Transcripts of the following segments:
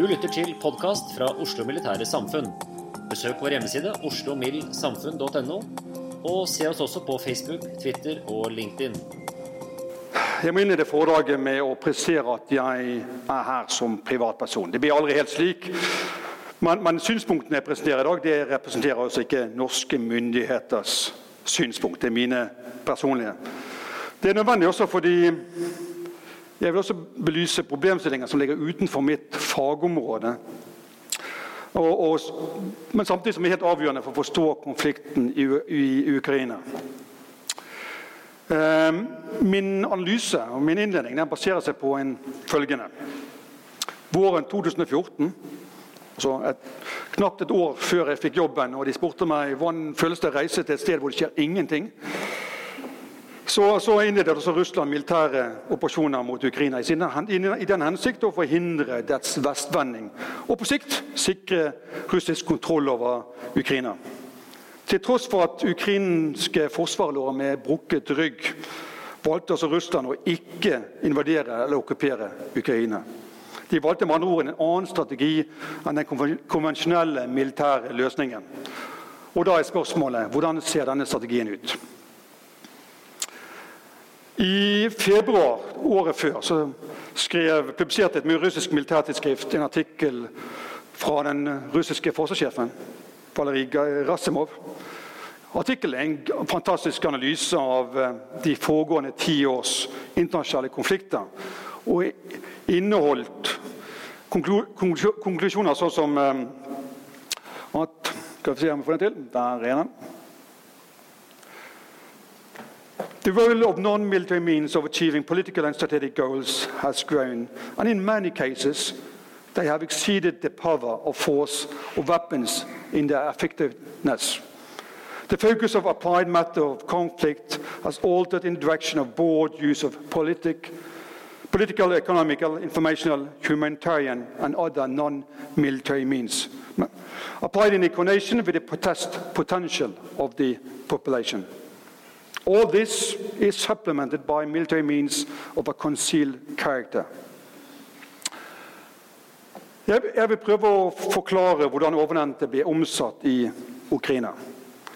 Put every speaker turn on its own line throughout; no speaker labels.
Du lytter til podkast fra Oslo Militære Samfunn. Besøk vår hjemmeside oslomildsamfunn.no, og se oss også på Facebook, Twitter og LinkedIn.
Jeg må inn i det foredraget med å presisere at jeg er her som privatperson. Det blir aldri helt slik. Men, men synspunktene jeg presenterer i dag, det representerer altså ikke norske myndigheters synspunkt. Det er mine personlige. Det er nødvendig også fordi jeg vil også belyse problemstillinger som ligger utenfor mitt fagområde. Og, og, men samtidig som er helt avgjørende for å forstå konflikten i, i Ukraina. Eh, min analyse og min innledning den baserer seg på en følgende. Våren 2014, altså et, knapt et år før jeg fikk jobben, og de spurte meg hvordan føles det å reise til et sted hvor det skjer ingenting, så, så innledet også Russland militære operasjoner mot Ukraina i, sin, i den hensikt å forhindre dets vestvending og på sikt sikre russisk kontroll over Ukraina. Til tross for at ukrainske forsvar lå med brukket rygg, valgte altså Russland å ikke invadere eller okkupere Ukraina. De valgte med andre ord en annen strategi enn den konvensjonelle militære løsningen. Og Da er spørsmålet hvordan ser denne strategien ut? I februar året før så skrev, publiserte et russisk militærtidsskrift en artikkel fra den russiske forsvarssjefen Valerij Rasimov. Artikkelen er en fantastisk analyse av eh, de foregående ti års internasjonale konflikter. Og inneholdt konklusjoner sånn som eh, at Skal vi se om vi får den til. Der er den. The role of non-military means of achieving political and strategic goals has grown, and in many cases, they have exceeded the power of force or weapons in their effectiveness. The focus of applied matter of conflict has altered in the direction of broad use of politic, political, economical, informational, humanitarian, and other non-military means, applied in coordination with the protest potential of the population. All this is supplemented by military means of a concealed character. Jeg vil prøve å forklare hvordan ovennevnte blir omsatt i Ukraina.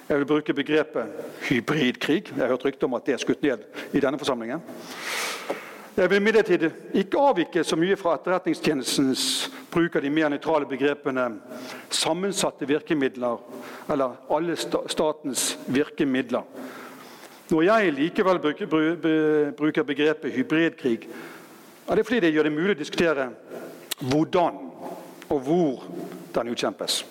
Jeg vil bruke begrepet hybridkrig. Jeg har hørt rykte om at det er skutt ned i denne forsamlingen. Jeg vil imidlertid ikke avvike så mye fra Etterretningstjenestens bruk av de mer nøytrale begrepene sammensatte virkemidler eller alle statens virkemidler. Når jeg likevel bruker begrepet hybridkrig, er det fordi det gjør det mulig å diskutere hvordan og hvor den utkjempes.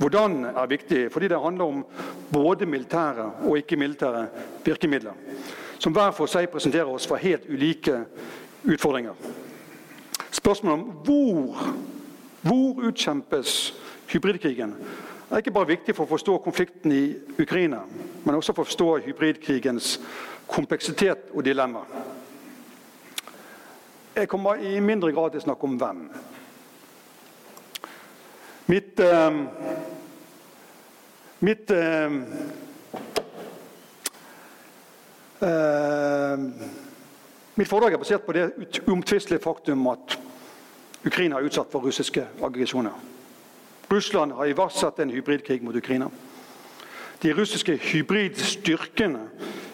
Hvordan er viktig fordi det handler om både militære og ikke-militære virkemidler, som hver for seg presenterer oss for helt ulike utfordringer. Spørsmålet om hvor, hvor utkjempes hybridkrigen, er ikke bare viktig for å forstå konflikten i Ukraina, men også for å forstå hybridkrigens kompleksitet og dilemma. Jeg kommer i mindre grad til å snakke om hvem. Mitt, eh, Mitt eh, eh, Mitt foredrag er basert på det uomtvistelige faktum at Ukraina er utsatt for russiske aggresjoner. Russland har iverksatt en hybridkrig mot Ukraina. De russiske hybridstyrkene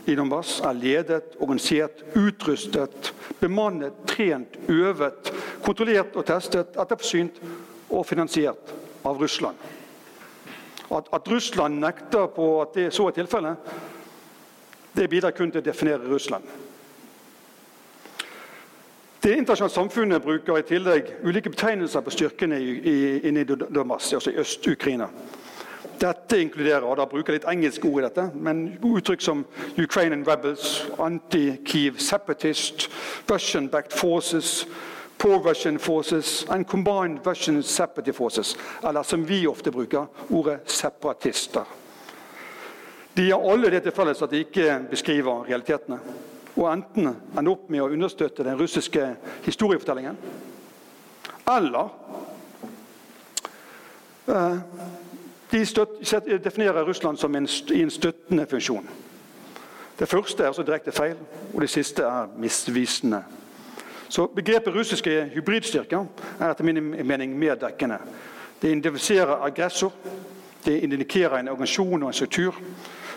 i Donbass er ledet, organisert, utrustet, bemannet, trent, øvet, kontrollert og testet, etterforsynt og finansiert av Russland. At, at Russland nekter på at det så er tilfellet, det bidrar kun til å definere Russland. Det internasjonale samfunnet bruker i tillegg ulike betegnelser på styrkene inne i Donbass, altså i Øst-Ukraina. Dette inkluderer og da bruker jeg litt engelske ord i dette, men uttrykk som Ukrainian rebels, anti-Kiev separatist, Russian-backed forces, pro-Russian forces and combined Russian separatist forces. Eller som vi ofte bruker, ordet separatister. De har alle det til felles at de ikke beskriver realitetene og enten ende opp med å understøtte den russiske historiefortellingen, eller eh, de støt, definerer Russland som en, i en støttende funksjon. Det første er altså direkte feil, og det siste er misvisende. Så Begrepet russiske hybridstyrker er etter min mening mer dekkende. Det identifiserer aggressor, det indikerer en organisasjon og en struktur.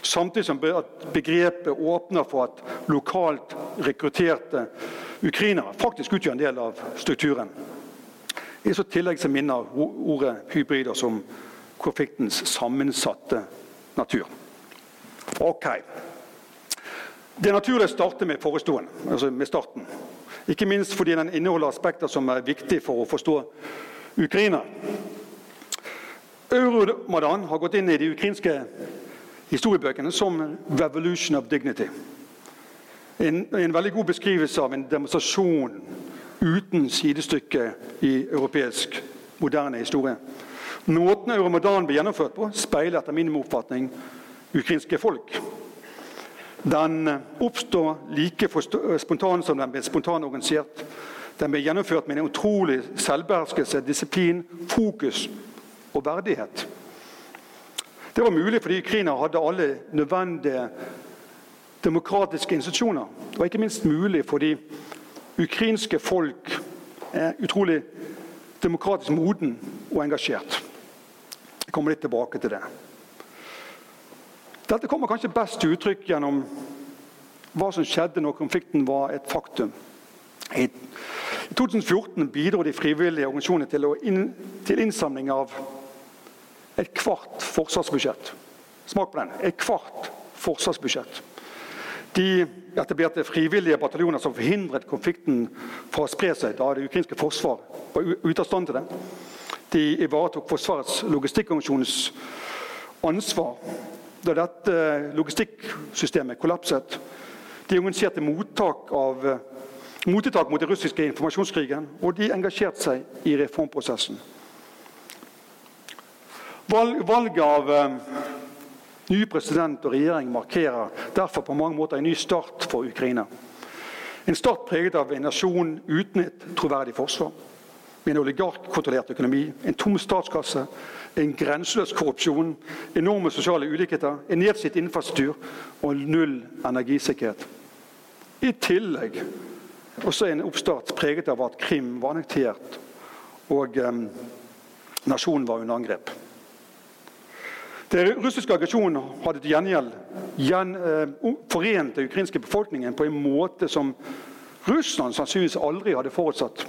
Samtidig som begrepet åpner for at lokalt rekrutterte ukrainere faktisk utgjør en del av strukturen. I så tillegg så minner ordet hybrider som konfliktens sammensatte natur. Ok. Det er naturlig å starte med forestående, altså med starten. Ikke minst fordi den inneholder aspekter som er viktige for å forstå Ukraina. Euromadan har gått inn i de ukrainske historiebøkene som 'Revolution of Dignity'. En, en, veldig god beskrivelse av en demonstrasjon uten sidestykke i europeisk moderne historie. Måten Euromadan ble gjennomført på, speiler etter min oppfatning ukrainske folk. Den oppstår like spontant som den ble spontant organisert. Den ble gjennomført med en utrolig selvbeherskelse, disiplin, fokus og verdighet. Det var mulig fordi Ukraina hadde alle nødvendige demokratiske institusjoner. Det var ikke minst mulig fordi ukrainske folk er utrolig demokratisk moden og engasjert. Jeg kommer litt tilbake til det. Dette kommer kanskje best til uttrykk gjennom hva som skjedde når konflikten var et faktum. I 2014 bidro de frivillige organisasjonene til, inn, til innsamling av et kvart forsvarsbudsjett. Smak på den. Et kvart forsvarsbudsjett. De etablerte frivillige bataljoner som forhindret konflikten fra å spre seg da det ukrainske forsvar var ute av stand til det. De ivaretok Forsvarets logistikkorganisasjons ansvar da dette logistikksystemet kollapset. De organiserte mottak av mottiltak mot den russiske informasjonskrigen, og de engasjerte seg i reformprosessen. Valget av eh, ny president og regjering markerer derfor på mange måter en ny start for Ukraina. En start preget av en nasjon uten et troverdig forsvar. Med en oligarkkontrollert økonomi, en tom statskasse, en grenseløs korrupsjon, enorme sosiale ulikheter, en nedslitt infrastruktur og null energisikkerhet. I tillegg også en oppstart preget av at Krim var annektert og eh, nasjonen var under angrep. Den russiske aggresjonen hadde til gjengjeld gjen, uh, forent den ukrainske befolkningen på en måte som Russland sannsynligvis aldri hadde forutsatt.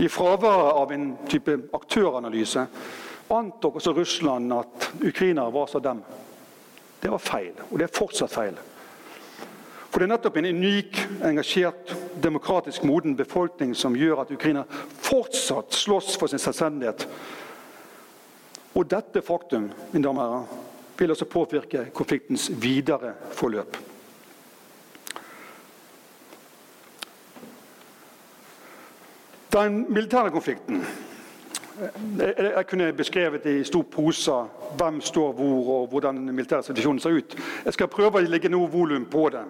I fraværet av en type aktøranalyse antok også Russland at ukrainere var som dem. Det var feil, og det er fortsatt feil. For Det er nettopp en unik, engasjert, demokratisk moden befolkning som gjør at Ukraina fortsatt slåss for sin selvstendighet og dette faktum mine damer og herrer, vil også påvirke konfliktens videre forløp. Den militære konflikten jeg kunne beskrevet i stor prosa hvem står hvor og hvordan den militære situasjonen ser ut. Jeg skal prøve å legge noe volum på det.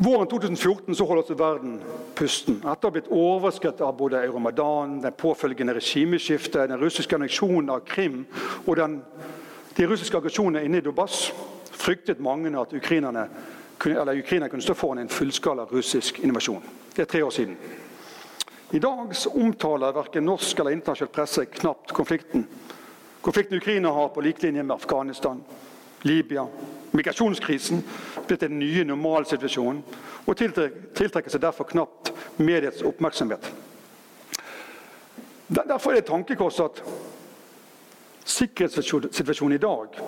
Våren 2014 så holder altså verden pusten. Etter å ha blitt overskredet av både Euromadan, den påfølgende regimeskiftet, den russiske anneksjonen av Krim og den, de russiske aggresjonene inne i Dobas, fryktet mange at ukrainerne Ukraina kunne stå foran en fullskala russisk invasjon. Det er tre år siden. I dag omtaler verken norsk eller internasjonal presse knapt konflikten. Konflikten Ukraina har på lik linje med Afghanistan, Libya, migrasjonskrisen blitt den nye normalsituasjonen og tiltrekker seg derfor knapt mediets oppmerksomhet. Derfor er det et tankekors at sikkerhetssituasjonen i dag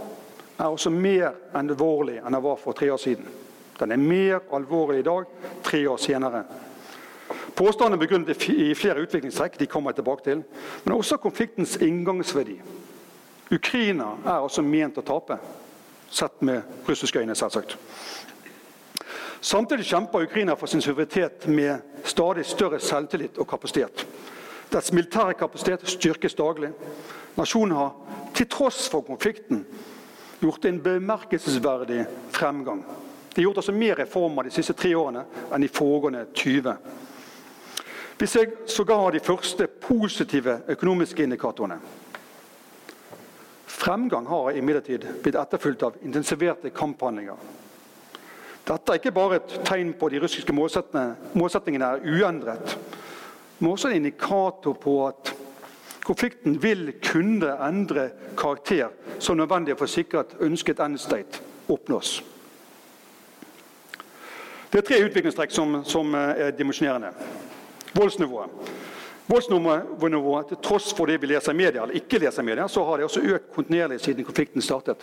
er også mer alvorlig enn den var for tre år siden. Den er mer alvorlig i dag, tre år senere. Påstanden er begrunnet i flere utviklingstrekk, de kommer jeg tilbake til, men også konfliktens inngangsverdi. Ukraina er også ment å tape, sett med russiske øyne, selvsagt. Samtidig kjemper Ukraina for sin suverenitet med stadig større selvtillit og kapasitet. Dets militære kapasitet styrkes daglig. Nasjonen har, til tross for konflikten, gjort en bemerkelsesverdig fremgang. De har gjort også mer reformer de siste tre årene enn de foregående 20 vi ser sågar de første positive økonomiske indikatorene. Fremgang har imidlertid blitt etterfulgt av intensiverte kamphandlinger. Dette er ikke bare et tegn på at de russiske målsettingene er uendret, men også en indikator på at konflikten vil kunne endre karakter som nødvendig for å sikre at ønsket endstate oppnås. Det er tre utviklingstrekk som, som er dimensjonerende. Voldsnivået. Voldsnivået, Til tross for det vi leser i media, eller ikke leser i media, så har det også økt kontinuerlig siden konflikten startet.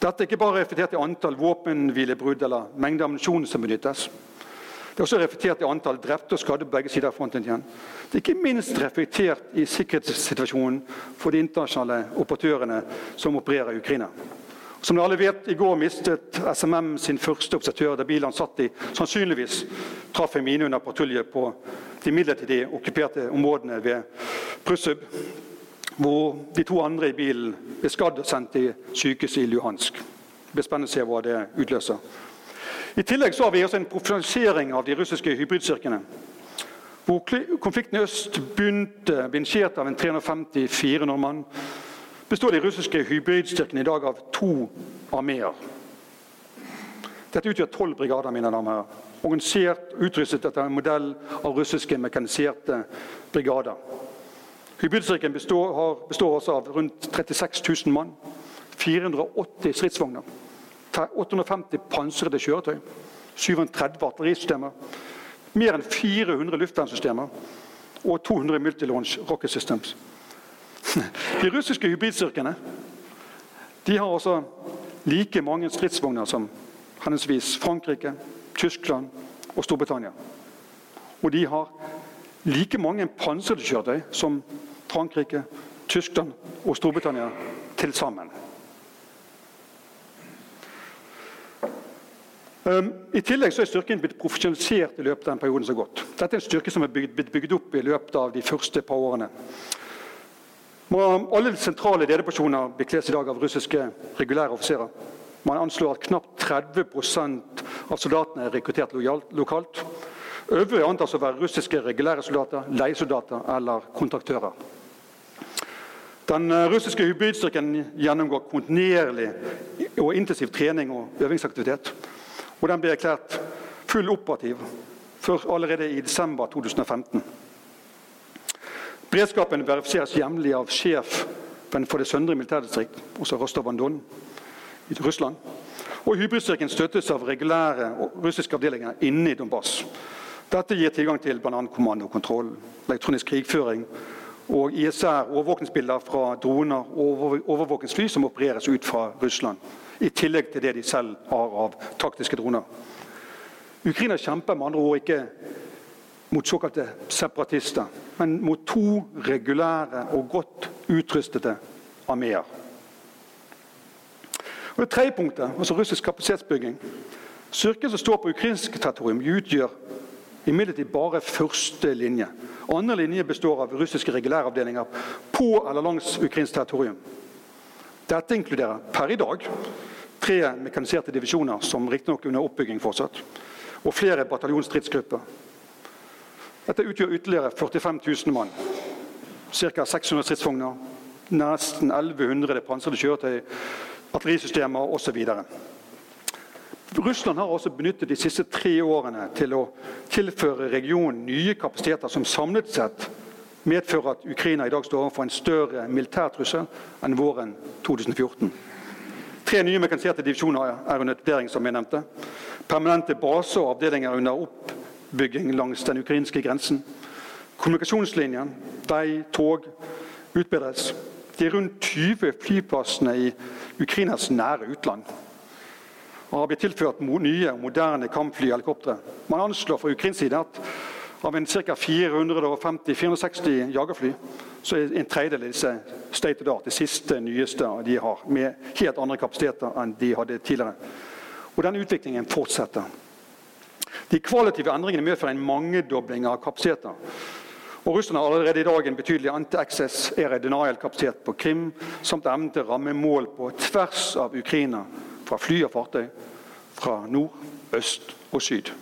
Dette er ikke bare reflektert i antall våpenhvilebrudd eller mengde ammunisjon som benyttes. Det er også reflektert i antall drepte og skadde på begge sider av fronten. igjen. Det er ikke minst reflektert i sikkerhetssituasjonen for de internasjonale operatørene som opererer i Ukraina. Som dere alle vet, I går mistet SMM sin første observatør da bilen han satt i, sannsynligvis traff en mine under patrulje på de midlertidig okkuperte områdene ved Prussub, hvor de to andre i bilen ble skadd og sendt til sykehuset i Luhansk. Det blir spennende å se hva det utløser. I tillegg så har vi også en profesjonalisering av de russiske hybridstyrkene. Hvor konflikten i øst begynte, ble av en 350-400 mann består de russiske hybridstyrkene i dag av to armeer. Dette utgjør tolv brigader, mine damer. Organisert utrustet etter en modell av russiske mekaniserte brigader. Hybridstyrken består, består også av rundt 36 000 mann, 480 stridsvogner, 850 pansrede kjøretøy, 37 artillerisystemer, mer enn 400 luftvernsystemer og 200 multilaunch rocket systems. De russiske hybridstyrkene de har også like mange stridsvogner som henholdsvis Frankrike, Tyskland og Storbritannia. Og de har like mange pansrede kjøretøy som Frankrike, Tyskland og Storbritannia til sammen. Um, I tillegg så er styrken blitt profesjonalisert i løpet av den perioden som har gått. Dette er en styrke som er blitt bygd opp i løpet av de første par årene. Alle sentrale lederpersoner bekles i dag av russiske regulære offiserer. Man anslår at knapt 30% av soldatene er rekruttert lokalt. Øvrige antas å være russiske regulære soldater, leiesoldater eller kontraktører. Den eh, russiske hybridstyrken gjennomgår kontinuerlig og intensiv trening og øvingsaktivitet. Og den ble erklært full operativ allerede i desember 2015. Beredskapen verifiseres jevnlig av sjefen for det søndre militærdistrikt, også Rostov-Andon i Russland. Og Hybridstyrken støttes av regulære russiske avdelinger inne i Donbass. Dette gir tilgang til bl.a. kommandokontroll, elektronisk krigføring og ISR, overvåkningsbilder fra droner og overvåkningsfly som opereres ut fra Russland. I tillegg til det de selv har av taktiske droner. Ukraina kjemper med andre ord ikke mot såkalte separatister, men mot to regulære og godt utrustede armeer. Og Det tredje punktet, altså russisk kapasitetsbygging. Styrken som står på ukrainsk territorium, utgjør imidlertid bare første linje. Andre linje består av russiske regulæravdelinger på eller langs ukrainsk territorium. Dette inkluderer per i dag tre mekaniserte divisjoner, som riktignok er under oppbygging fortsatt. og flere bataljonsstridsgrupper. Dette utgjør ytterligere 45 000 mann. Ca. 600 stridsvogner, nesten 1100 pansrede kjøretøy, artillerisystemer osv. Russland har også benyttet de siste tre årene til å tilføre regionen nye kapasiteter som samlet sett medfører at Ukraina i dag står overfor en større militærtrussel enn våren 2014. Tre nye mekaniserte divisjoner er under etablering, som jeg nevnte. Permanente baser og avdelinger under oppbygging langs den ukrainske grensen. Kommunikasjonslinjen, de tog utbedres. De rundt 20 flyplassene i Ukrainas nære utland har blitt tilført nye moderne kampfly og. Man anslår fra ukrainsk side at av en ca. 450-460 jagerfly, så er en tredjedel av disse state of det siste, nyeste de har. Med helt andre kapasiteter enn de hadde tidligere. Og denne utviklingen fortsetter. De kvalitative endringene medfører en mangedobling av kapasiteter. Og Russland har allerede i dag en betydelig anti-access air denial-kapasitet på Krim, samt evnen til å ramme mål på tvers av Ukraina, fra fly og fartøy, fra nord, øst og syd.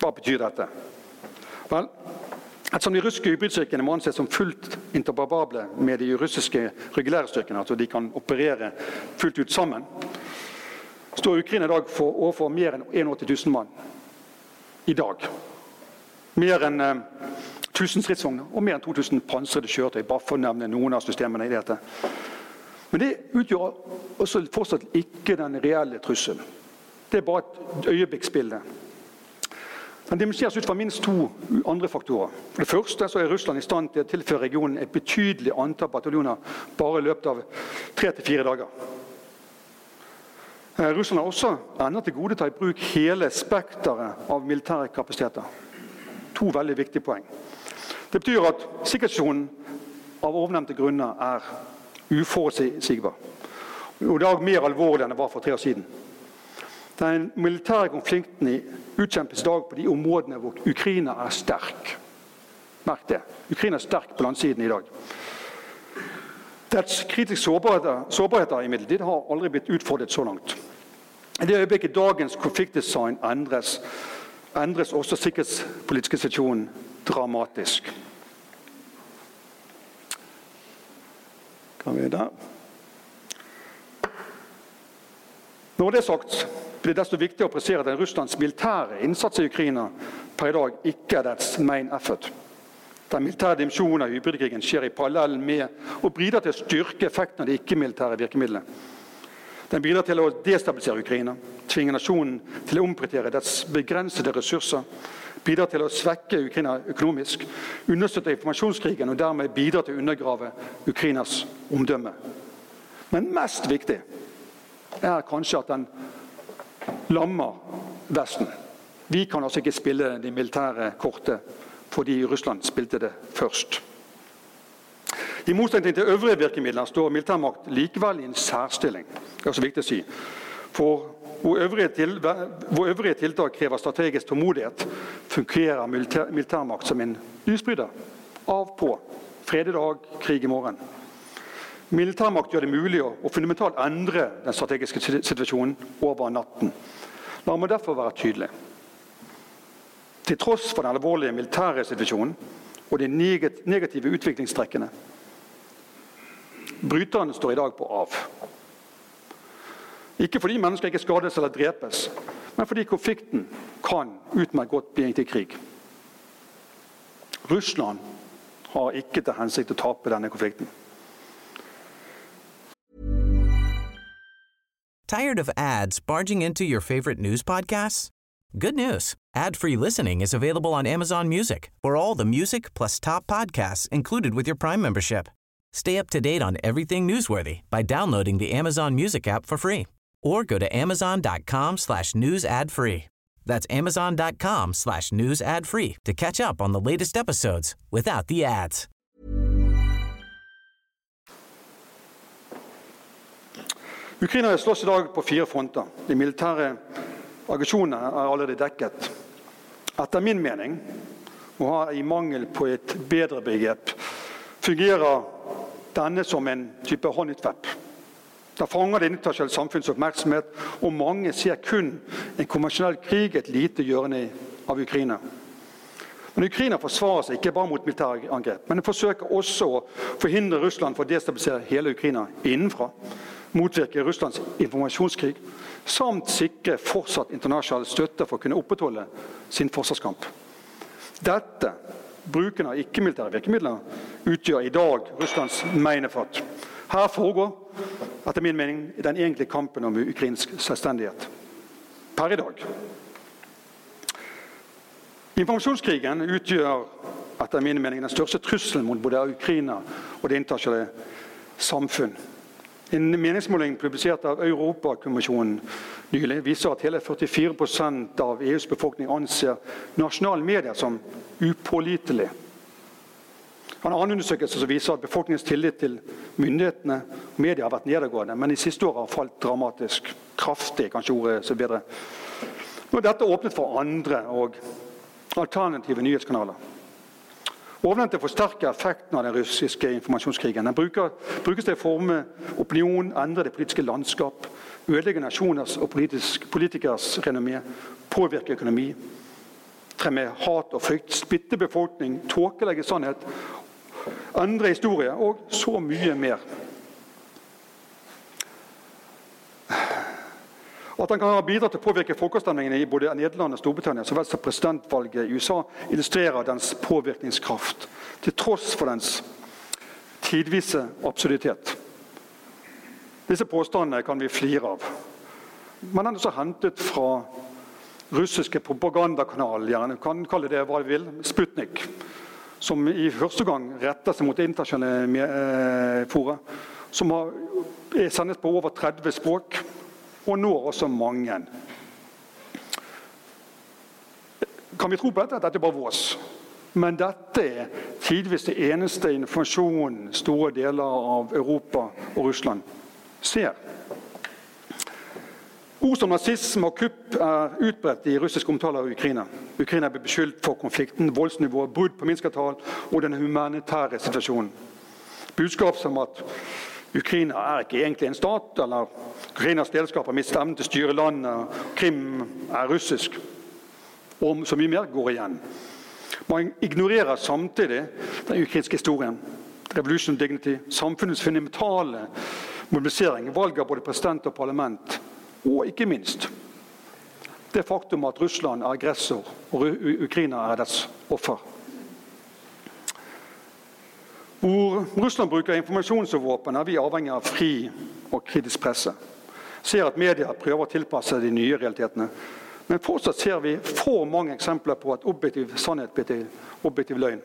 Hva betyr dette? Vel, Ettersom de russiske hybridstyrkene må anses som fullt interoperable med de russiske regulære styrkene, altså de kan operere fullt ut sammen, står Ukraina i dag for, overfor mer enn 81 000 mann. I dag. Mer enn eh, 1000 stridsvogner og mer enn 2000 pansrede kjøretøy. bare for å nevne noen av systemene i dette. Men det utgjør også fortsatt ikke den reelle trusselen. Det er bare et øyeblikksbilde. Den dimensjoneres ut fra minst to andre faktorer. For det første så er Russland i stand til å tilføre regionen et betydelig antall bataljoner bare i løpet av tre til fire dager. Eh, Russland har også ennå til gode å ta i bruk hele spekteret av militære kapasiteter. To veldig viktige poeng. Det betyr at sikkerhetssituasjonen av ovennevnte grunner er uforutsigbar. Og i dag mer alvorlig enn det var for tre år siden. Den militære konflikten utkjempes i dag på de områdene hvor Ukraina er sterk. Merk det. Ukraina er sterk på landsiden i dag. Dets kritiske sårbarheter, sårbarheter imidlertid har aldri blitt utfordret så langt. I det øyeblikket dagens konfliktdesign endres, endres også sikkerhetspolitiske situasjonen dramatisk. Kan vi der? Når det er sagt, blir det desto viktigere å presisere at Russlands militære innsats i Ukraina per i dag ikke er dets main effort. Den militære dimensjonen av hybridkrigen skjer i parallell med og bidrar til å styrke effekten av de ikke-militære virkemidlene. Den bidrar til å destabilisere Ukraina, tvinge nasjonen til å omprioritere dets begrensede ressurser, bidrar til å svekke Ukraina økonomisk, understøtte informasjonskrigen og dermed bidra til å undergrave Ukrainas omdømme. Men mest viktig er kanskje at den lammer Vesten. Vi kan altså ikke spille de militære kortet fordi Russland spilte det først. I motsetning til øvrige virkemidler står militærmakt likevel i en særstilling. Det er også viktig å si. For hvor øvrige, til, hvor øvrige tiltak krever strategisk tålmodighet, fungerer militær, militærmakt som en lysbryter. Av på. Fred i dag, krig i morgen. Militærmakt gjør det mulig å, å fundamentalt endre den strategiske situasjonen over natten. La meg derfor være tydelig. Til tross for den alvorlige militære situasjonen og de negative utviklingstrekkene Bryterne står i dag på av. Ikke fordi mennesker ikke skades eller drepes, men fordi konflikten kan utmerket godt bli til krig. Russland har ikke til hensikt å tape denne konflikten.
Tired of ads barging into your favorite news podcasts? Good news. Ad-free listening is available on Amazon Music for all the music plus top podcasts included with your Prime membership. Stay up to date on everything newsworthy by downloading the Amazon Music app for free or go to amazon.com slash news ad free. That's amazon.com slash news ad free to catch up on the latest episodes without the ads.
Ukraina slåss i dag på fire fronter. De militære aggresjonene er allerede dekket. Etter min mening, og har i mangel på et bedre begrep, fungerer denne som en type hånd i Da fanger det internasjonale samfunns oppmerksomhet, og mange ser kun en konvensjonell krig et lite hjørne av Ukraina. Men Ukraina forsvarer seg ikke bare mot militære angrep, men forsøker også å forhindre Russland for å destabilisere hele Ukraina innenfra, motvirke Russlands informasjonskrig, samt sikre fortsatt internasjonal støtte for å kunne opprettholde sin forsvarskamp. Dette, bruken av ikke-militære virkemidler, utgjør i dag Russlands meinefat. Her foregår etter min mening den egentlige kampen om ukrainsk selvstendighet. Per i dag. Informasjonskrigen utgjør etter min mening den største trusselen mot både Ukraina og det internasjonale samfunn. En meningsmåling publisert av Europakommisjonen nylig viser at hele 44% av EUs befolkning anser nasjonale medier som upålitelige. En annen undersøkelse viser at befolkningens tillit til myndighetene og media har vært nedadgående, men de siste årene har falt dramatisk. Kraftig, kanskje ordet er bedre. Nå er dette åpnet for andre og alternative nyhetskanaler. Ovennevnte forsterker effekten av den russiske informasjonskrigen. Den bruker, brukes til å forme opinion, endre det politiske landskap, ødelegge nasjoners og politisk, politikers renommé, påvirke økonomi, fremme hat og frykt, splitte befolkning, tåkelegge sannhet, endre historie og så mye mer. At han kan ha bidratt til å påvirke folkeavstemningene i både Nederland og Storbritannia, så vel som presidentvalget i USA, illustrerer dens påvirkningskraft, til tross for dens tidvise absurditet. Disse påstandene kan vi flire av. Men den er også hentet fra russiske propagandakanal, gjerne kan kalle det hva vi vil, Sputnik, som i første gang retter seg mot internasjonale eh, fora, som er sendes på over 30 språk og når også mange. Kan vi tro på dette? Dette er bare vås. Men dette er tidvis det eneste informasjonen store deler av Europa og Russland ser. Ord som nazisme og kupp er utbredt i russiske omtaler av Ukraina. Ukraina blir beskyldt for konflikten, voldsnivået, brudd på Minskavtalen og den humanitære situasjonen. Budskap som at Ukraina er ikke egentlig en stat, eller Ukrainas delskap har mistet evnen til å styre landet, Krim er russisk. Og så mye mer går igjen. Man ignorerer samtidig den ukrainske historien. Revolution Dignity, samfunnets fundamentale mobilisering, valg av både president og parlament, og ikke minst det faktum at Russland er aggressor og Ukraina er dets offer. Hvor Russland bruker informasjon som våpen, er vi avhengig av fri og kritisk presse. Ser at media prøver å tilpasse de nye realitetene. Men fortsatt ser vi for mange eksempler på at objektiv sannhet blir til objektiv løgn.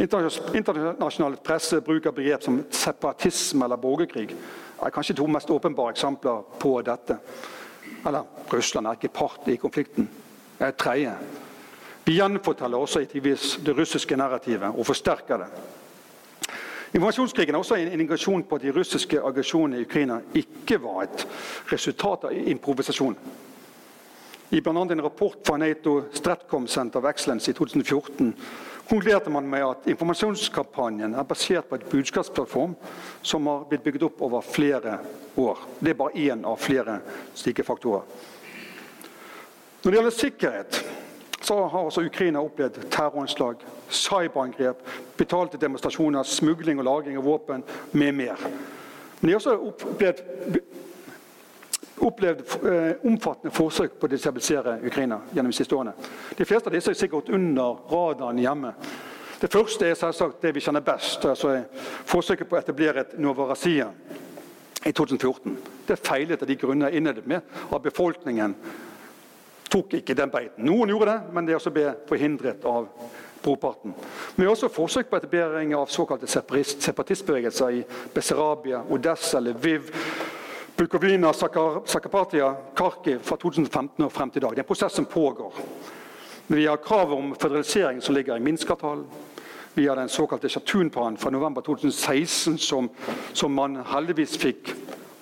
Internasjonal presse bruker begrep som separatisme eller borgerkrig. Er kanskje to mest åpenbare eksempler på dette. Eller Russland er ikke part i konflikten. Det er et tredje. Vi gjenforteller også i det russiske narrativet og forsterker det. Informasjonskrigen er også en indikasjon på at de russiske aggresjonene i Ukraina ikke var et resultat av improvisasjon. I bl.a. en rapport fra Nato Stratcom Center of Excellence i 2014 konkluderte man med at informasjonskampanjen er basert på et budskapsplattform som har blitt bygget opp over flere år. Det er bare én av flere slike faktorer. Når det gjelder sikkerhet, så har også Ukraina opplevd terroranslag, cyberangrep, betalte demonstrasjoner, smugling og lagring av våpen med mer. Men de har også opplevd, opplevd eh, omfattende forsøk på å destabilisere Ukraina gjennom de siste årene. De fleste av disse er sikkert under radaren hjemme. Det første er selvsagt det vi kjenner best, altså forsøket på å etablere et Novarasia i 2014. Det feilet av de grunner jeg innledet med av befolkningen tok ikke den beiten. Noen gjorde det, men det også ble forhindret av brorparten. Men vi har også forsøk på etablering av såkalte separatistbevegelser i Bessarabia, Odessa, Lviv, Bukovina, Zakapatia, Kharkiv fra 2015 og frem til i dag. Det er en prosess som pågår. Vi har krav om føderalisering som ligger i Minsk-avtalen. Vi har den såkalte Chatun-planen fra november 2016 som, som man heldigvis fikk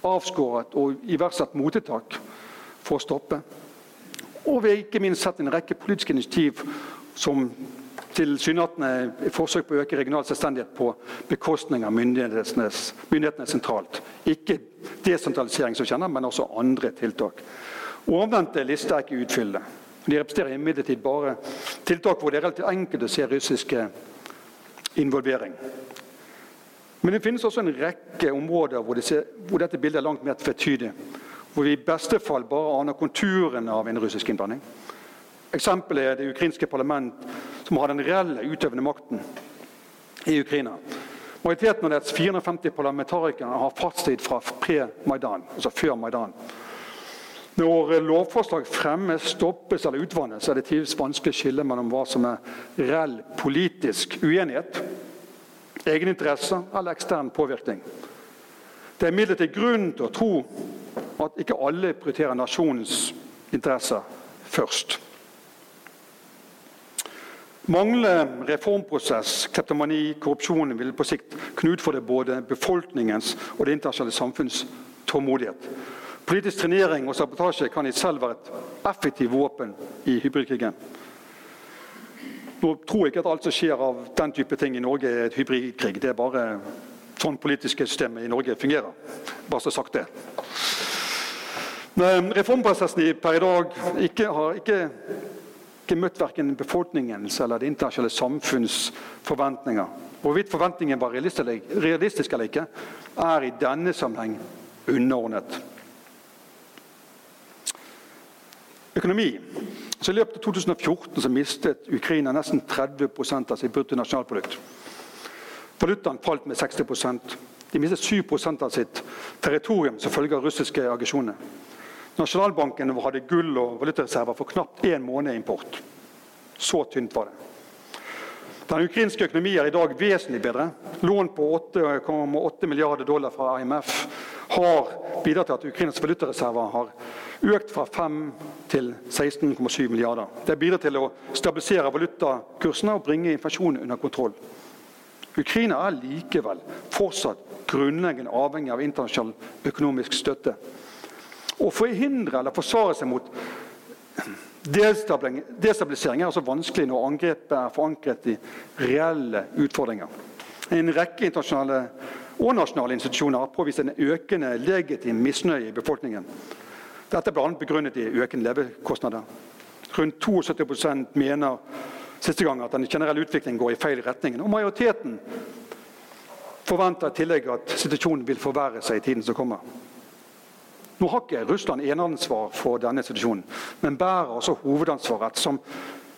avskåret og iverksatt mottiltak for å stoppe. Og vi har ikke minst sett en rekke politiske initiativ som tilsynelatende forsøk på å øke regional selvstendighet på bekostning av myndighetene, sentralt. Ikke desentralisering som kjenner, men også andre tiltak. Ovennevnte liste er ikke utfyllende. De representerer imidlertid bare tiltak hvor det er relativt enkelt å se russiske involvering. Men det finnes også en rekke områder hvor, det ser, hvor dette bildet er langt mer tvetydig. Hvor vi i beste fall bare aner konturene av en russisk innblanding. Eksempelet er det ukrainske parlament, som har den reelle utøvende makten i Ukraina. Majoriteten av dets 450 parlamentarikere har fartstid fra pre-Maidan, altså før Maidan. Når lovforslag fremmes, stoppes eller utvannes, er det tidvis vanskelig å skille mellom hva som er reell politisk uenighet, egeninteresse eller ekstern påvirkning. Det er imidlertid grunn til å tro at ikke alle prioriterer nasjonens interesser først. Manglende reformprosess, kleptomani, korrupsjon vil på sikt kunne utfordre både befolkningens og det internasjonale samfunns tålmodighet. Politisk trenering og sabotasje kan i selv være et effektivt våpen i hybridkrigen. Nå tror jeg ikke at alt som skjer av den type ting i Norge, er et hybridkrig. Det er bare sånn politiske systemet i Norge fungerer. Bare så sagt det. Reformprosessen per i dag ikke, har ikke ikke møtt verken befolkningens eller det internasjonale samfunns forventninger. Hvorvidt forventningen var realistisk eller ikke, er i denne sammenheng underordnet. Økonomi. Så I løpet av 2014 så mistet Ukraina nesten 30 av sitt bruttonasjonalprodukt. Valutaen falt med 60% De mistet 7% av sitt territorium som følge av russiske aggresjoner. Nasjonalbanken hadde gull og valutareserver for knapt én måned import. Så tynt var det. Den ukrainske økonomien er i dag vesentlig bedre. Lån på 8,8 milliarder dollar fra IMF har bidratt til at Ukrainas valutareserver har økt fra 5 til 16,7 milliarder. Det bidrar til å stabilisere valutakursene og bringe inflasjonen under kontroll. Ukraina er likevel fortsatt grunnleggende avhengig av internasjonal økonomisk støtte. Å forhindre eller forsvare seg mot destabilisering er altså vanskelig når angrepet er forankret i reelle utfordringer. En rekke internasjonale og nasjonale institusjoner har påvist en økende legitim misnøye i befolkningen. Dette er bl.a. begrunnet i økende levekostnader. Rundt 72% mener siste gang at den generelle utviklingen går i feil retning. Og majoriteten forventer i tillegg at situasjonen vil forverre seg i tiden som kommer. Nå har ikke Russland eneansvar for denne situasjonen, men bærer også hovedansvaret ettersom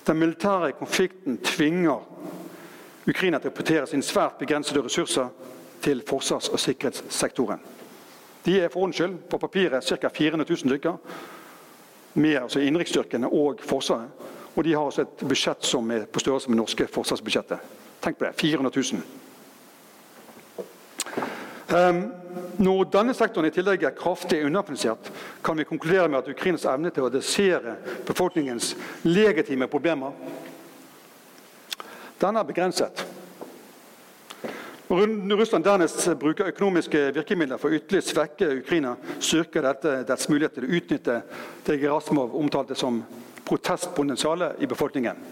den militære konflikten tvinger Ukraina til å prioritere sine svært begrensede ressurser til forsvars- og sikkerhetssektoren. De er for ordens skyld på papiret ca. 400 000 stykker, med altså innenriksstyrkene og Forsvaret. Og de har også et budsjett som er på størrelse med norske forsvarsbudsjettet. Tenk på det. 400 000. Um, når denne sektoren i tillegg er kraftig underfinansiert, kan vi konkludere med at Ukrainas evne til å adressere befolkningens legitime problemer den er begrenset. Når Russland dernest bruker økonomiske virkemidler for ytterligere å svekke Ukraina, styrker dette dets mulighet til å utnytte det Gerasimov omtalte som protestpotensialet i befolkningen.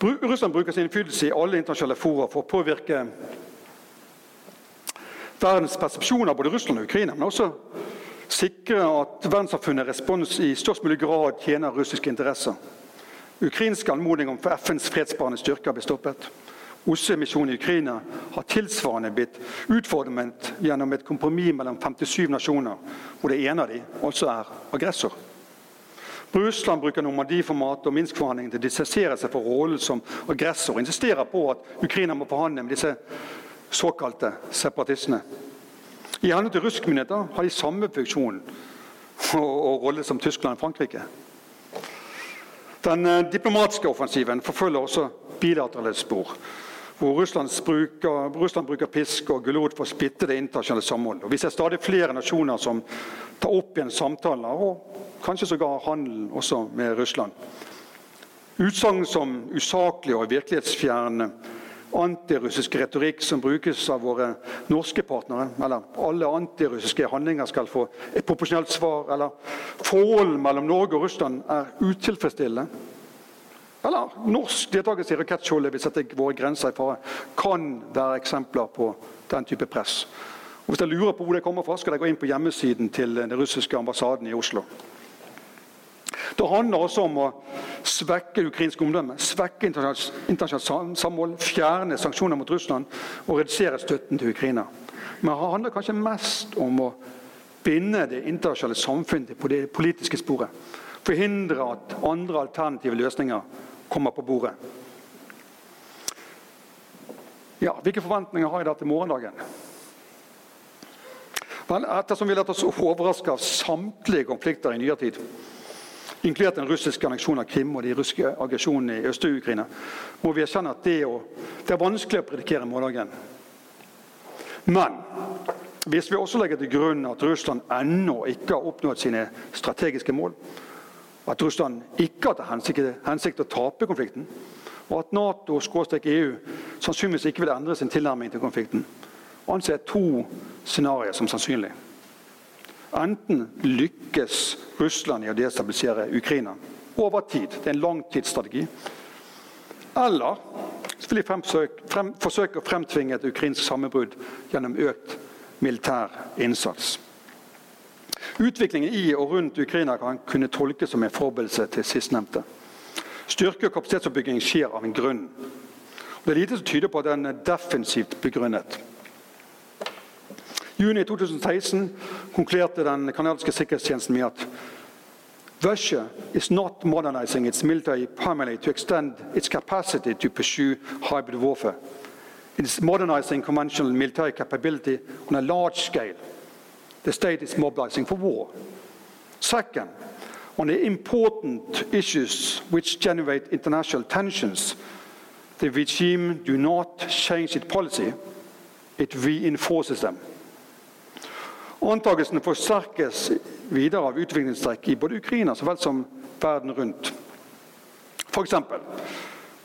Russland bruker sin innflytelse i alle internasjonale fora for å påvirke verdens persepsjon av både Russland og Ukraina, men også sikre at verdenssamfunnet respons i størst mulig grad tjener russiske interesser. Ukrainsk anmodning om FNs fredsbevarende styrker blir stoppet. OSSE-misjonen i Ukraina har tilsvarende blitt utfordret gjennom et kompromiss mellom 57 nasjoner, hvor det ene av dem også er aggressor. Russland bruker Normandie-formatet og Minsk-forhandlingene til å distansere seg fra rollen som aggressor og insisterer på at Ukraina må forhandle med disse såkalte separatistene. I henhold til russiske myndigheter har de samme funksjon og, og rolle som Tyskland og Frankrike. Den eh, diplomatiske offensiven forfølger også bilaterale spor. Hvor bruker, Russland bruker pisk og gulrot for å splitte det internasjonale samholdet. Vi ser stadig flere nasjoner som tar opp igjen samtaler og kanskje sågar handelen også med Russland. Utsagn som usaklige og virkelighetsfjerne antirussisk retorikk som brukes av våre norske partnere. Eller alle antirussiske handlinger skal få et proporsjonelt svar. Eller forholdet mellom Norge og Russland er utilfredsstillende. Eller norsk deltakelse i rakettskjoldet vil sette våre grenser i fare. Kan være eksempler på den type press. Og hvis jeg lurer på hvor det kommer fra, skal jeg gå inn på hjemmesiden til den russiske ambassaden i Oslo. Det handler også om å svekke ukrainsk omdømme, svekke internasjonalt samhold, fjerne sanksjoner mot Russland og redusere støtten til Ukraina. Men det handler kanskje mest om å binde det internasjonale samfunnet på det politiske sporet. Forhindre at andre alternative løsninger kommer på bordet. Ja, Hvilke forventninger har jeg da til morgendagen? Vel, ettersom vi lett oss overraske av samtlige konflikter i nyere tid, inkludert den russiske anneksjonen av Krim og de russiske aggresjonene i Øst-Ukraina, må vi erkjenne at det, det er vanskelig å predikere morgendagen. Men hvis vi også legger til grunn at Russland ennå ikke har oppnådd sine strategiske mål, at Russland ikke har til hensikt, å tape konflikten, og at Nato og EU sannsynligvis ikke vil endre sin tilnærming til konflikten, anser to scenarioer som sannsynlig. Enten lykkes Russland i å destabilisere Ukraina over tid. Det er en langtidsstrategi. Eller vil de forsøke å fremtvinge et ukrainsk sammenbrudd gjennom økt militær innsats. Utviklingen i og rundt Ukraina kan kunne tolkes som en forberedelse til sistnevnte. Styrke- og kapasitetsoppbygging skjer av en grunn. Det er lite som tyder på at den er defensivt begrunnet I juni 2016 konkluderte den kanadiske sikkerhetstjenesten med at Russia is not modernizing its military primarily to extend its capacity to pursue hybrid warfare. It is modernizing conventional military capability on a large scale. The state is mobilizing for war. Second, on the important issues which generate international tensions, the regime do not change its policy, it reinforces them. Antakelsene forsterkes videre av utviklingstrekk i både Ukraina så vel som verden rundt.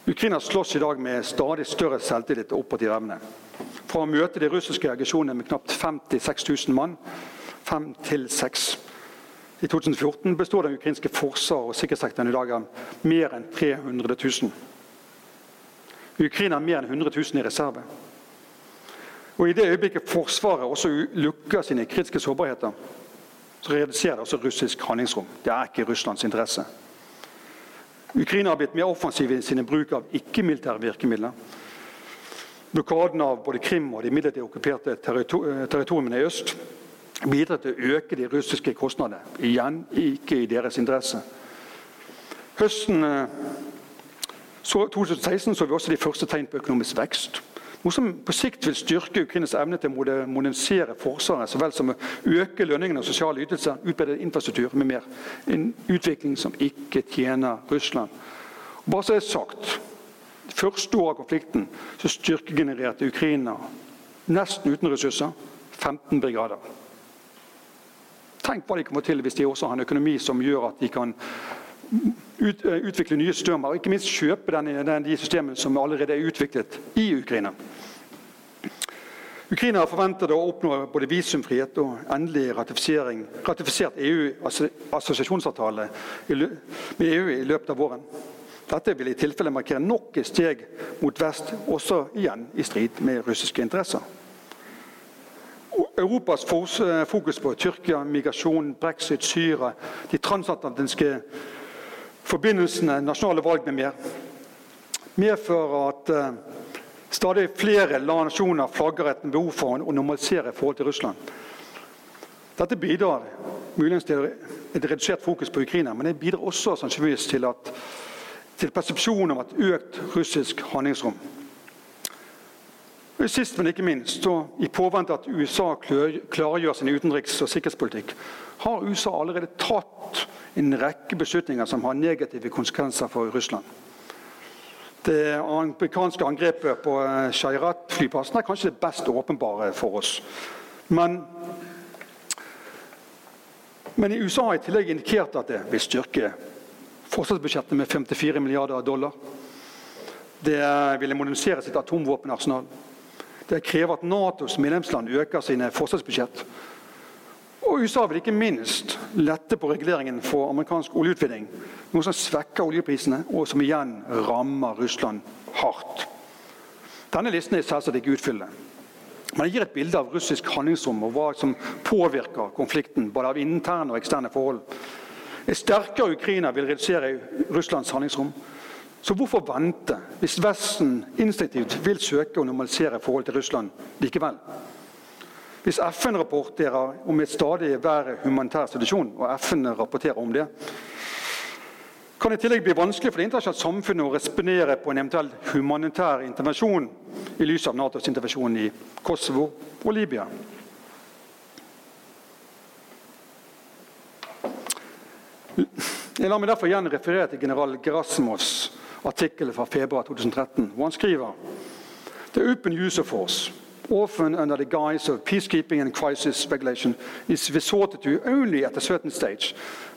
Ukraina slåss i dag med stadig større selvtillit og operativ evne. Fra å møte de russiske aggresjonene med knapt 56 000 mann, 5 til 6 i 2014 består den ukrainske forsvar- og sikkerhetssektoren i dag av mer enn 300 000. Ukraina har mer enn 100 000 i reserve. Og I det øyeblikket Forsvaret også lukker sine kritiske sårbarheter, så reduserer det også russisk handlingsrom. Det er ikke Russlands interesse. Ukraina har blitt mer offensiv i sine bruk av ikke-militære virkemidler. Blokaden av både Krim og de midlertidig okkuperte territoriene i øst bidrar til å øke de russiske kostnadene. Igjen ikke i deres interesse. Høsten 2016 eh, så vi også de første tegn på økonomisk vekst. Noe som på sikt vil styrke Ukrainas evne til å modernisere Forsvaret, så vel som å øke lønningene og sosiale ytelser, utbedre infrastruktur med mer. En utvikling som ikke tjener Russland. Bare så er det sagt, Første år av konflikten så styrkegenererte Ukraina nesten uten ressurser 15 brigader. Tenk hva de kommer til hvis de også har en økonomi som gjør at de kan ut, eh, utvikle nye systemer, og ikke minst kjøpe den, den, de systemene som allerede er utviklet i Ukraina. Ukraina har forventet å oppnå både visumfrihet og endelig ratifisert EU-assosiasjonsavtale med EU i løpet av våren. Dette vil i tilfelle markere nok et steg mot vest, også igjen i strid med russiske interesser. Europas fokus på Tyrkia, migrasjon, brexit, Syria, de transatlantiske forbindelsene, nasjonale valg med mer, medfører at uh, stadig flere nasjoner flagger et behov for å normalisere forhold til Russland. Dette bidrar muligens til et redusert fokus på Ukraina, men det bidrar også sannsynligvis til, til persepsjonen om et økt russisk handlingsrom. Sist, men ikke minst, i påvente at USA klargjør sin utenriks- og sikkerhetspolitikk, har USA allerede tatt en rekke beslutninger som har negative konsekvenser for Russland. Det amerikanske angrepet på eh, Shayrat-flyplassen er kanskje det best åpenbare for oss. Men, men i USA har i tillegg indikert at det vil styrke forsvarsbudsjettet med 54 milliarder dollar. Det ville modernisere sitt atomvåpenarsenal. Det krever at Natos medlemsland øker sine forsvarsbudsjett. USA vil ikke minst lette på reguleringen for amerikansk oljeutvinning. Noe som svekker oljeprisene, og som igjen rammer Russland hardt. Denne listen er selvsagt ikke utfyllende. Men det gir et bilde av russisk handlingsrom og hva som påvirker konflikten. både av interne og eksterne forhold. Et sterkere Ukraina vil redusere Russlands handlingsrom. Så hvorfor vente, hvis Vesten instinktivt vil søke å normalisere forholdet til Russland likevel? Hvis FN rapporterer om et stadig verre humanitær situasjon, og FN rapporterer om det, kan i tillegg bli vanskelig for det internasjonale samfunnet å respondere på en eventuell humanitær intervensjon i lys av Natos intervensjon i Kosovo og Libya. Jeg lar meg derfor igjen referere til general Gerasmos artikkel fra februar 2013, hvor han skriver The open use of force, often under the guise of peacekeeping and crisis regulation, is resorted to only at a certain stage,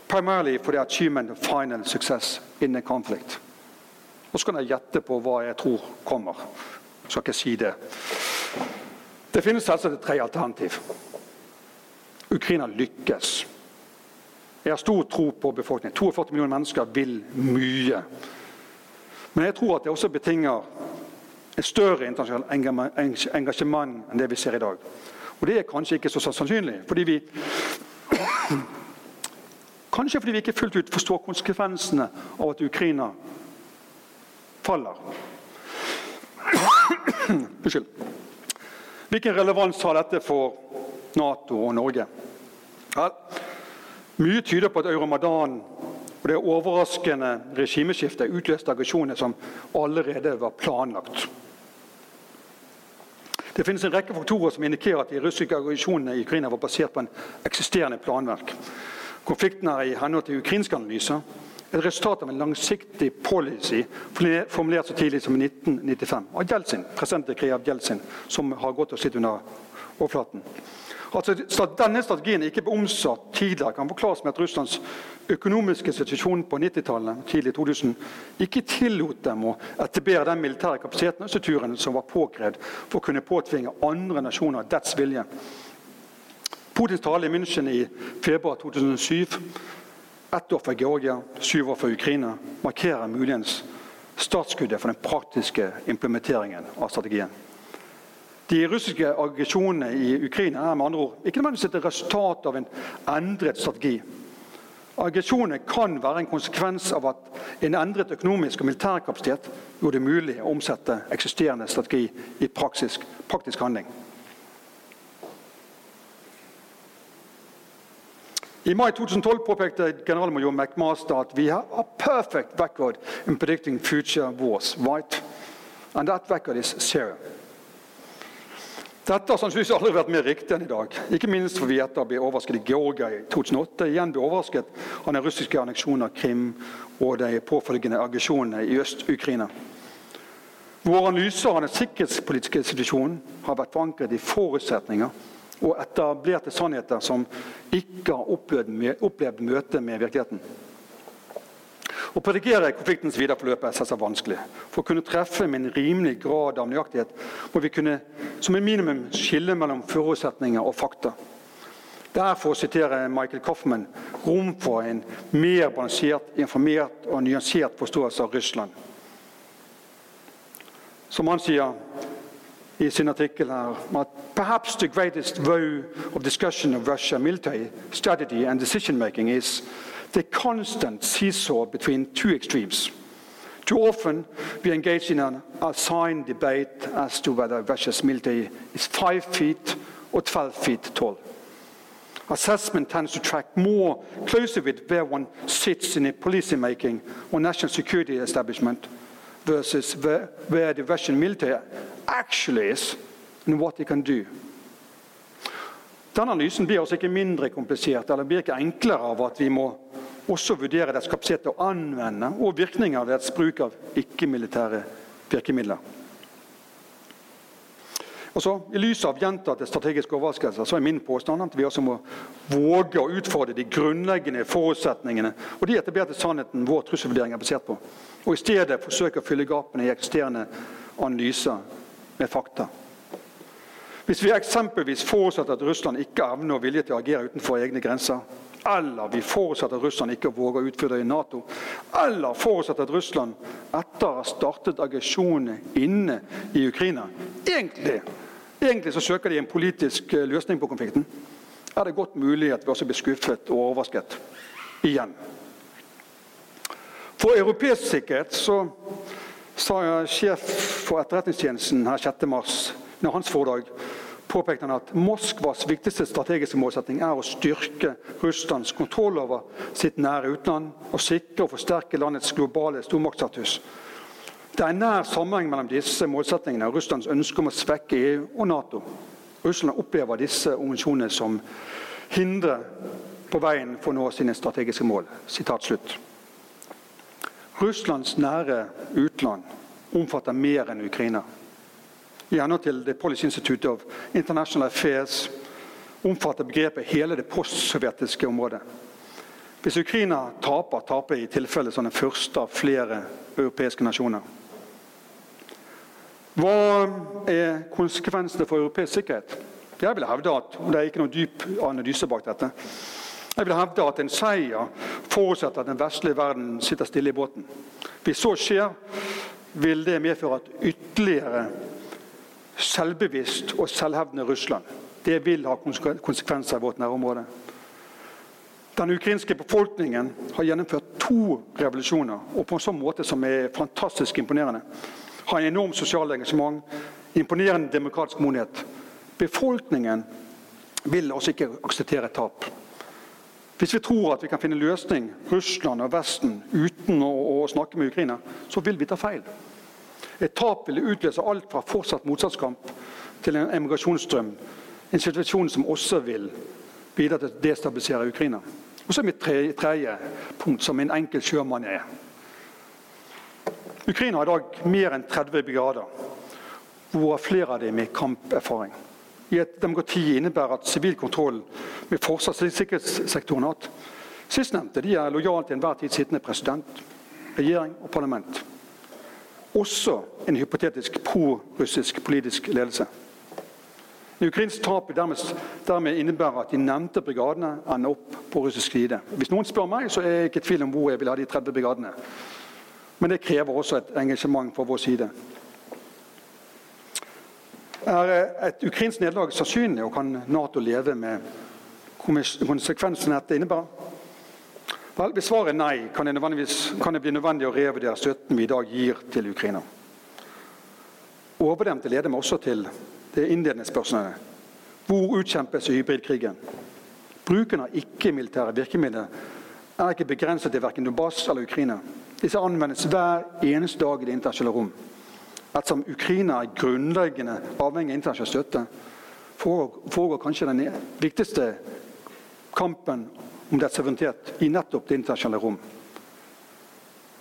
primarily for the achievement of final success in a conflict. Og så kan jeg gjette på hva jeg tror kommer. Jeg skal ikke si det. Det finnes selvsagt tre alternativ. Ukraina lykkes. Jeg har stor tro på befolkningen. 42 millioner mennesker vil mye. Men jeg tror at det også betinger et større internasjonalt engasjement enn det vi ser i dag. Og det er kanskje ikke så sannsynlig. fordi vi Kanskje fordi vi ikke fullt ut forstår konsekvensene av at Ukraina faller. Unnskyld. Hvilken relevans har dette for Nato og Norge? Ja, mye tyder på at Euromadanen og det overraskende regimeskiftet utløste aggresjoner som allerede var planlagt. Det finnes en rekke faktorer som indikerer at de russiske aggresjonene i Ukraina var basert på en eksisterende planverk. Konflikten er i henhold til ukrainske analyser et resultat av en langsiktig policy formulert så tidlig som i 1995 av Jeltsin, president Krijav Jeltsin, som har gått og slitt under overflaten. Altså, denne strategien ikke ble omsatt tidligere, kan forklares med at Russlands økonomiske situasjon på 90-tallet tidlig 2000 ikke tillot dem å etablere den militære kapasiteten og strukturen som var påkrevd for å kunne påtvinge andre nasjoner dets vilje. Putins tale i München i februar 2007, ett år for Georgia, syv år for Ukraina, markerer muligens startskuddet for den praktiske implementeringen av strategien. De russiske aggresjonene i Ukraina er med andre ord ikke nødvendigvis et resultat av en endret strategi. Aggresjonene kan være en konsekvens av at en endret økonomisk og militær kapasitet gjorde det mulig å omsette eksisterende strategi i praktisk, praktisk handling. I mai 2012 påpekte generalmajor McMaster at vi har a perfect record in predicting future wars. Right? And that record is zero. Dette har sannsynligvis aldri vært mer riktig enn i dag. Ikke minst fordi å bli overrasket i Georgia i 2008 igjen ble overrasket av den russiske anneksjonen av Krim og de påfølgende aggresjonene i Øst-Ukraina. Våre analyser av den sikkerhetspolitiske situasjonen har vært forankret i forutsetninger og etablerte sannheter som ikke har opplevd, opplevd møte med virkeligheten. Å predikere konfliktens videre forløp er selvsagt vanskelig. For å kunne treffe med en rimelig grad av nøyaktighet må vi kunne som en minimum skille mellom forutsetninger og fakta. Det er, for å sitere Michael Coffman, rom for en mer balansert, informert og nyansert forståelse av Russland. Som han sier i sin artikkel her, at perhaps the greatest woe of discussion of Russia military strategy and decision making is the constant seesaw between two extremes. Too often we engage in an assigned debate as to whether Russia's military is five feet or 12 feet tall. Assessment tends to track more closely with where one sits in a policy making or national security establishment versus where, where the Russian military actually is and what it can do. Denne analysen blir altså ikke mindre komplisert eller blir ikke enklere av at vi må også vurdere dets kapasitet til å anvende og virkninger av dets bruk av ikke-militære virkemidler. Også, I lys av gjentatte strategiske overraskelser så er min påstand at vi også må våge å utfordre de grunnleggende forutsetningene og de etablerte sannheten vår trusselvurdering er basert på, og i stedet forsøke å fylle gapene i eksisterende analyser med fakta. Hvis vi eksempelvis forutsetter at Russland ikke evner og vilje til å agere utenfor egne grenser, eller vi forutsetter at Russland ikke våger å utføre det i Nato, eller forutsetter at Russland etter å ha startet aggresjonene inne i Ukraina egentlig Egentlig så søker de en politisk eh, løsning på konflikten. Er det godt mulig at vi også blir skuffet og overrasket igjen? For europeisk sikkerhet så sa sjef for Etterretningstjenesten her 6.3, under hans foredrag påpekte han at Moskvas viktigste strategiske målsetting er å styrke Russlands kontroll over sitt nære utland og sikre og forsterke landets globale stormaktstatus. Det er en nær sammenheng mellom disse målsettingene og Russlands ønske om å svekke EU og Nato. Russland opplever disse organisasjonene som hindre på veien for å nå sine strategiske mål. Russlands nære utland omfatter mer enn Ukraina. I til The Policy Institute of International Affairs omfatter begrepet hele det postsovjetiske området. Hvis Ukraina taper, taper i tilfelle som den første av flere europeiske nasjoner. Hva er konsekvensene for europeisk sikkerhet? Jeg vil hevde at og det er ikke noen dyp analyse bak dette, jeg vil hevde at en seier forutsetter at den vestlige verden sitter stille i båten. Hvis så skjer, vil det medføre at ytterligere selvbevisst og selvhevdende Russland det vil ha konsekvenser i vårt nærområde. Den ukrainske befolkningen har gjennomført to revolusjoner, og på en sånn måte som er fantastisk imponerende har en enormt sosialt engasjement, imponerende demokratisk modenhet. Befolkningen vil også ikke akseptere tap. Hvis vi tror at vi kan finne løsning, Russland og Vesten, uten å, å snakke med Ukraina, så vil vi ta feil. Et tap vil utløse alt fra fortsatt motstandskamp til en emigrasjonsstrøm. En situasjon som også vil bidra til å destabilisere Ukraina. Og så er mitt tredje, punkt, som en enkel sjømann er. Ukraina har i dag mer enn 30 brigader, hvorav flere av dem med kamperfaring. I et demokrati innebærer at sivil kontroll med forsvars- og sikkerhetssektoren at sistnevnte er lojale til enhver tid sittende president, regjering og parlament. Også en hypotetisk pro-russisk politisk ledelse. Ukrainsk tap dermed, innebærer at de nevnte brigadene ender opp på russisk side. Hvis noen spør meg, så er jeg ikke i tvil om hvor jeg vil ha de 30 brigadene. Men det krever også et engasjement fra vår side. Er et ukrainsk nederlag sannsynlig, og kan Nato leve med konsekvensene dette innebærer? Vel, Hvis svaret nei, kan det, kan det, bli nødvendig å revurdere støtten vi i dag gir til Ukraina. Overdemte leder meg også til det innledende spørsmålet. Hvor utkjempes hybridkrigen? Bruken av ikke-militære virkemidler er ikke begrenset til verken Donbass eller Ukraina. Disse anvendes hver eneste dag i det internasjonale rom. Ettersom Ukraina er grunnleggende avhengig av internasjonal støtte, foregår kanskje den viktigste kampen om dets suverenitet i nettopp det internasjonale rom.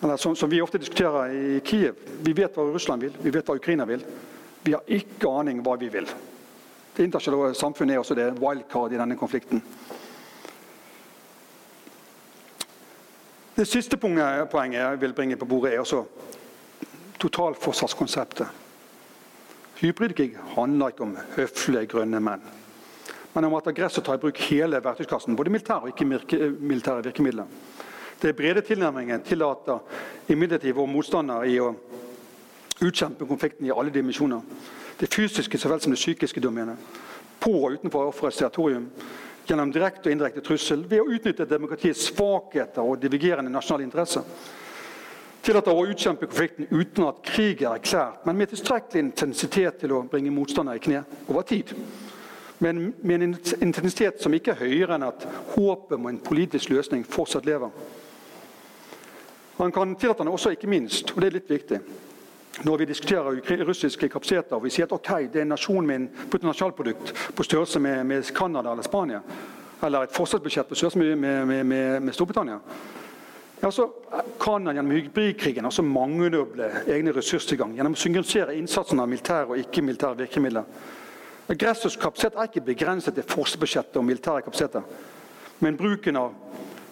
Eller som, som, vi ofte diskuterer i Kiev. Vi vet hva Russland vil, vi vet hva Ukraina vil. Vi har ikke aning hva vi vil. Det internasjonale samfunnet er også det wildcard i denne konflikten. Det siste poenget jeg vil bringe på bordet, er også totalforsvarskonseptet. Hybridkrig handler ikke om høflige, grønne menn, men om at aggressor tar i bruk hele verktøyskassen, både militære og ikke-militære virkemidler. Det brede tilnærmingen tillater imidlertid vår motstander i å utkjempe konflikten i alle dimensjoner. Det fysiske så vel som det psykiske domenet. På og utenfor offerets territorium gjennom direkte og indirekte trussel ved å utnytte demokratiets svakheter og divergerende nasjonale interesser. Tillater å utkjempe konflikten uten at krig er erklært, men med tilstrekkelig intensitet til å bringe motstander i kne over tid. Men med en intensitet som ikke er høyere enn at håpet om en politisk løsning fortsatt lever. Han kan tillate den også, ikke minst, og det er litt viktig, når vi diskuterer russiske kapasiteter og vi sier at ok, det er en nasjon med en bruttonasjonalprodukt på størrelse med, med Canada eller Spania, eller et forsvarsbudsjett på størrelse med, med, med, Storbritannia, Ja, så kan han gjennom hybridkrigen altså mangedoble egne ressurstilgang gjennom å synkronisere innsatsen av militære og ikke-militære virkemidler. Aggressors kapasitet er ikke begrenset til forsvarsbudsjettet og militære kapasiteter. Men bruken av,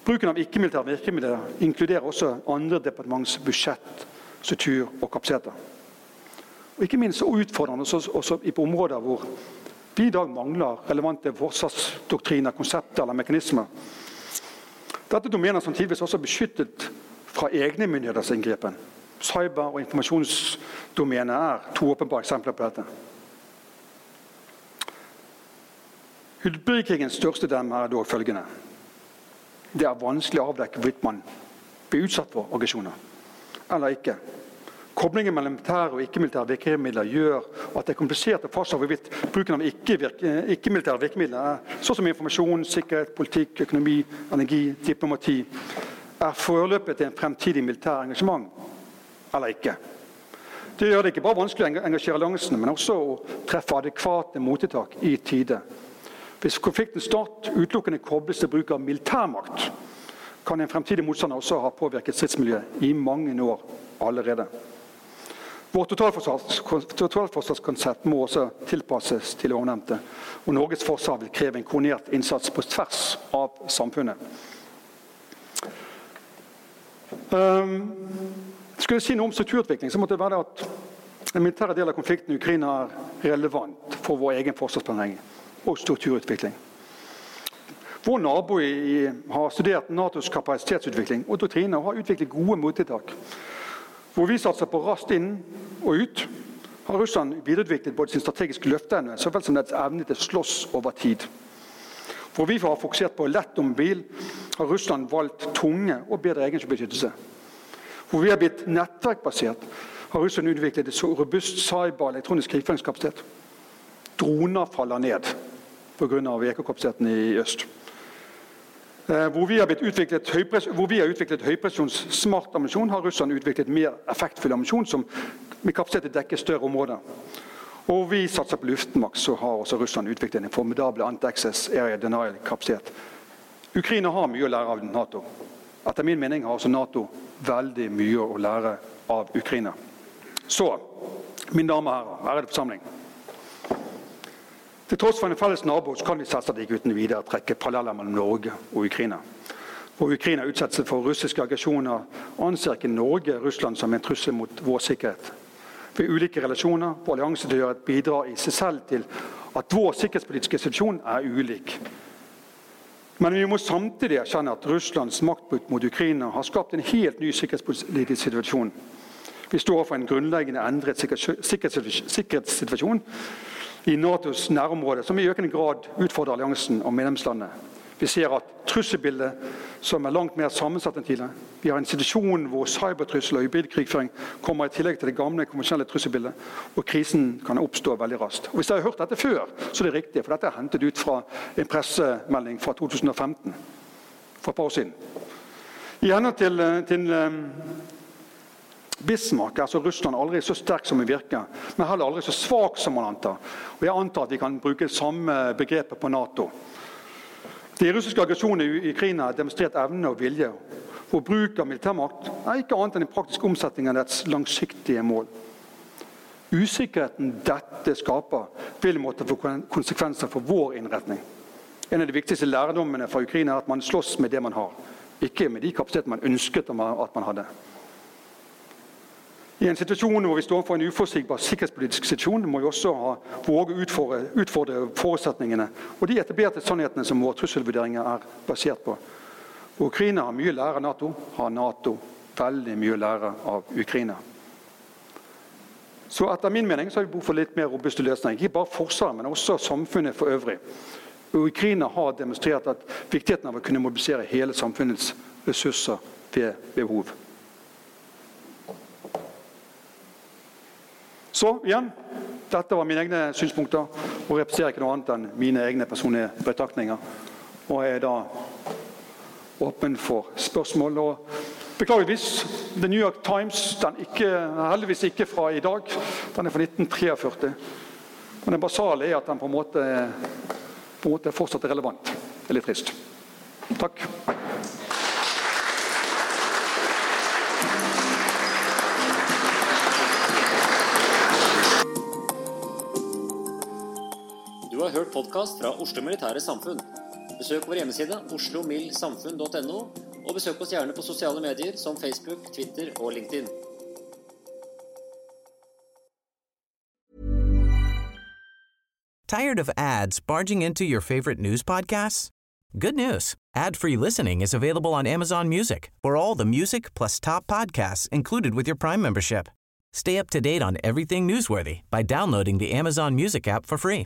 av ikke-militære virkemidler inkluderer også andre departements budsjett, struktur og kapasiteter. Og ikke minst så utfordrende også, også på områder hvor vi i dag mangler relevante forsvarsdoktriner, konsepter eller mekanismer. Dette er samtidig også beskyttet fra egne myndigheters inngripen. Cyber- og informasjonsdomenet er to åpenbare eksempler på dette. Hybridkrigens største dem er dog følgende. Det er vanskelig å avdekke hvorvidt man blir utsatt for aggresjoner eller ikke. Koblingen mellom militære og ikke-militære virkemidler gjør at det er komplisert å fastslå hvorvidt bruken av ikke-militære virkemidler, så sånn som informasjon, sikkerhet, politikk, økonomi, energi, diplomati, er foreløpig til en fremtidig militær engasjement eller ikke. Det gjør det ikke bare vanskelig å engasjere alliansene, men også å treffe adekvate mottiltak i tide. Hvis konfliktens start utelukkende kobles til bruk av militærmakt, kan en fremtidig motstander også ha påvirket stridsmiljøet i mange år allerede. Vårt totalforsvarskonsept må også tilpasses til ovennevnte. Og Norges forsvar vil kreve en koordinert innsats på tvers av samfunnet. Um, skulle jeg si noe om strukturutvikling, så måtte det være at den militære delen av konflikten i Ukraina er relevant for vår egen forsvarsplanlegging og strukturutvikling. Vår nabo i, har studert Natos kapasitetsutvikling og doktrine og har utviklet gode mottiltak. Hvor vi satser på raskt inn og ut, har Russland videreutviklet både sin strategiske løfteevne så vel som dets evne til å slåss over tid. Hvor vi har fokusert på lett og mobil, har Russland valgt tunge og bedre egenbeskyttelse. Hvor vi har blitt nettverkbasert, har Russland utviklet et robust cyber- og elektronisk krigføringskapasitet. Droner faller ned pga. VK-kapasiteten i øst. Eh, hvor vi, hvor vi har utviklet høypresjonssmart ammunisjon, har russerne utviklet mer effektfull ammunisjon som med kapasitet til å dekke større områder. Og vi satser på luftmakt, så har også Russland utviklet en formidabel anti-access area denial-kapasitet. Ukraina har mye å lære av Nato. Etter min mening har også Nato veldig mye å lære av Ukraina. Så, mine damer og herrer, ærede forsamling. Til tross for en felles nabo kan vi selvsagt ikke uten videre trekke paralleller mellom Norge og Ukraina. Hvor Ukraina utsettes for russiske aggresjoner, anser ikke Norge Russland som en trussel mot vår sikkerhet. Ved ulike relasjoner på alliansetilhørighet bidrar i seg selv til at vår sikkerhetspolitiske situasjon er ulik. Men vi må samtidig erkjenne at Russlands maktbruk mot Ukraina har skapt en helt ny sikkerhetspolitisk situasjon. Vi står for en grunnleggende endret sikkerhetssituasjon i Natos nærområde, som i økende grad utfordrer alliansen og medlemslandet. Vi ser at trusselbildet som er langt mer sammensatt enn tidligere. Vi har en situasjon hvor cybertrussel og hybridkrigføring kommer i tillegg til det gamle konvensjonelle trusselbildet. Og krisen kan oppstå veldig raskt. Og Hvis dere har hørt dette før, så er det riktig. For dette er hentet ut fra en pressemelding fra 2015. For et par år siden. I henhold til, til Bismarck altså Russland aldri så sterk som den virker, men heller aldri så svak som man antar. Og Jeg antar at vi kan bruke samme begrepet på Nato. De russiske aggresjonene i Ukraina har demonstrert evne og vilje. Og bruk av militærmakt er ikke annet enn en praktisk omsetning av dets langsiktige mål. Usikkerheten dette skaper, vil måtte få konsekvenser for vår innretning. En av de viktigste lærdommene fra Ukraina er at man slåss med det man har, ikke med de kapasitetene man ønsket at man hadde. I en situasjon hvor vi står for en uforutsigbar sikkerhetspolitisk situasjon, må vi også ha, våge å utfordre, utfordre, forutsetningene og de etablerte sannhetene som våre trusselvurderinger er basert på. Ukraina har mye å lære av Nato, har Nato veldig mye å lære av Ukraina. Så etter min mening så har vi behov for litt mer robuste løsninger. Ikke bare Forsvaret, men også samfunnet for øvrig. Ukraina har demonstrert at viktigheten av å kunne mobilisere hele samfunnets ressurser ved behov. Så igjen, dette var mine egne synspunkter og representerer ikke noe annet enn mine egne personlige betraktninger. Og jeg er da åpen for spørsmål. og Beklageligvis, The New York Times den ikke, heldigvis ikke fra i dag. Den er fra 1943. Men det basale er at den på en måte, på en måte fortsatt er relevant. Det er litt trist. Takk.
Hørt podkast fra Oslo Militære Samfunn. Besøk vår hjemmeside oslomildsamfunn.no, og besøk oss gjerne på sosiale medier som Facebook, Twitter og LinkedIn.
Tired of ads barging into your favorite news podcasts? Good news. Ad-free listening is available on Amazon Music for all the music plus top podcasts included with your Prime membership. Stay up to date on everything newsworthy by downloading the Amazon Music app for free